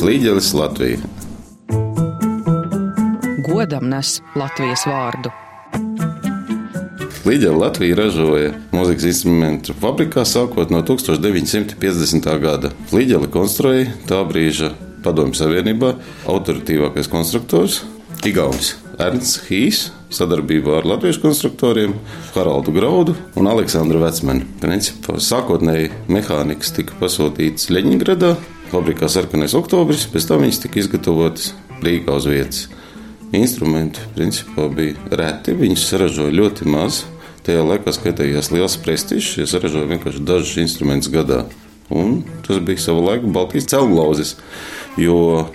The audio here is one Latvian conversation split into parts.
Flīģelis Latvija. Godam nes Latvijas vārdu. Līdzi Latvija ražoja mūzikas instrumentu fabrikā sākot no 1950. gada. Līdzi konstruēja tā brīža Padomju Savienībā autoritīvākais konstruktors Igaunis Ernsts Hīs sadarbībā ar latviešu konstruktoriem Haraldu Graudu un Aleksandru Vecmanu. Principā sākotnēji mehānikas tika pasūtītas Leņņģeradā, fabrikā Sarkanais oktobris, pēc tam viņas tika izgatavotas Rīgā uz vietas. Instrumenti principā bija reti, viņus saražoja ļoti maz. Tajā laikā skaitījās liels prestižs, ja saražoja vienkārši dažus instrumentus gadā. Un tas bija sava laika Baltijas celmlauzis, jo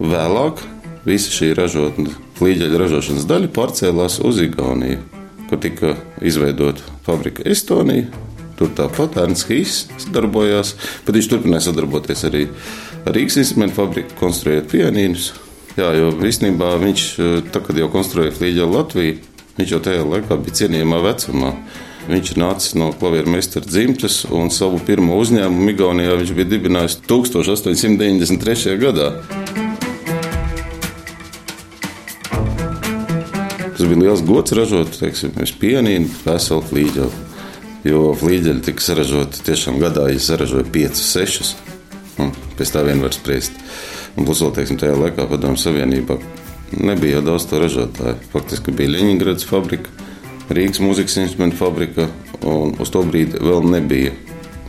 vēlāk visa šī ražotne, flīģeļa ražošanas daļa pārcēlās uz Igauniju, kur tika izveidota fabrika Estonija. Tur tāpat Ernsts Hīs darbojās, bet viņš turpināja sadarboties arī ar Rīgas instrumentu fabriku, konstruējot pianīnus. Jā, jo īstenībā viņš, tā, kad jau konstruēja flīģeli Latviju, viņš jau tajā laikā bija cienījamā vecumā. Viņš nāca no klavieru meistara dzimtes un savu pirmo uzņēmumu Igaunijā viņš bija dibinājis 1893. gadā. Tas bija liels gods ražot teiksim, pienīnu, veselu flīģeli. Jo flīģeļi tika saražoti tiešām gadā, ja saražoja 5, 6. Un pēc tā vien var spriest. Un plus vēl, teiksim, tajā laikā padomu savienībā nebija jau daudz to ražotāju. Faktiski bija Leņņģerads fabrika, Rīgas mūzikas instrumentu fabrika, un uz to brīdi vēl nebija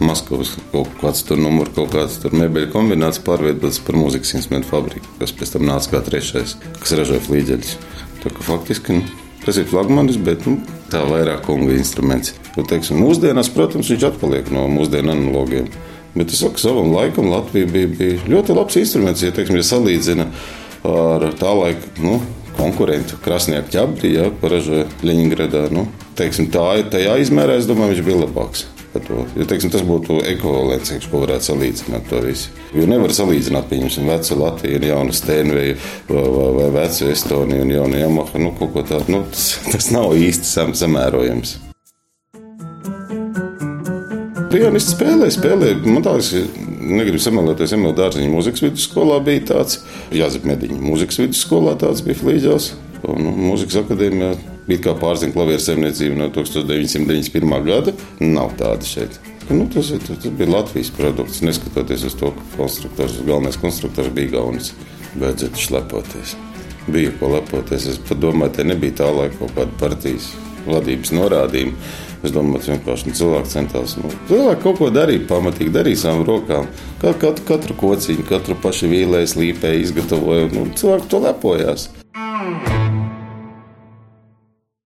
Maskavas kaut kāds tur numurs, kaut kāds tur mebeļu kombinācija pārveidots par mūzikas instrumentu fabriku, kas pēc tam nāca kā trešais, kas ražoja flīģeļus. Tā kā faktiski nu, tas ir flagmanis, bet nu, tā vairāk kunga instruments. Jo, teiksim, mūsdienās, protams, viņš atpaliek no mūsdienu analogiem. Bet es saku, savam laikam Latvija bija, bija ļoti labs instruments, ja, teiksim, ja salīdzina ar tā laika nu, konkurentu Krasnieku ķabri, ja, paražoja Ļeņingradā. Nu, teiksim, tā, tajā izmērā, es domāju, viņš bija labāks to. Jo, teiksim, tas būtu ekvivalents, ko varētu salīdzināt to visu. Jo nevar salīdzināt, pieņemsim, vecu Latviju un jaunu Steinveju vai, vai, vai vecu Estoniju un jaunu Yamaha. Nu, kaut ko tādu, nu, tas, tas nav īsti sam, samērojams. Pianists spēlē, spēlē. Man liekas, negribu samalēties, Emīļa Dārziņa mūzikas vidusskolā bija tāds, Jāzep Mediņa mūzikas vidusskolā tāds bija flīģels. Un nu, mūzikas akadēmijā bija kā pārzina klavieru saimniecība no 1991. gada. Nav tāda šeit. Nu, tas, tas, tas bija Latvijas produkts, neskatoties uz to, ka konstruktors, galvenais konstruktors bija Gaunis. Beidzot, šlepoties. Bija ko lepoties. Es domāju, te nebija tā laika kaut kāda partijas vadības norādījuma. Es domāju, ka vienkārši nu, cilvēki centās. Nu, cilvēki kaut ko darīja, pamatīgi darīja savām rokām. Katru, katru, kociņu, katru pašu vīlēju, slīpēju, izgatavoju. Nu, cilvēki to lepojās.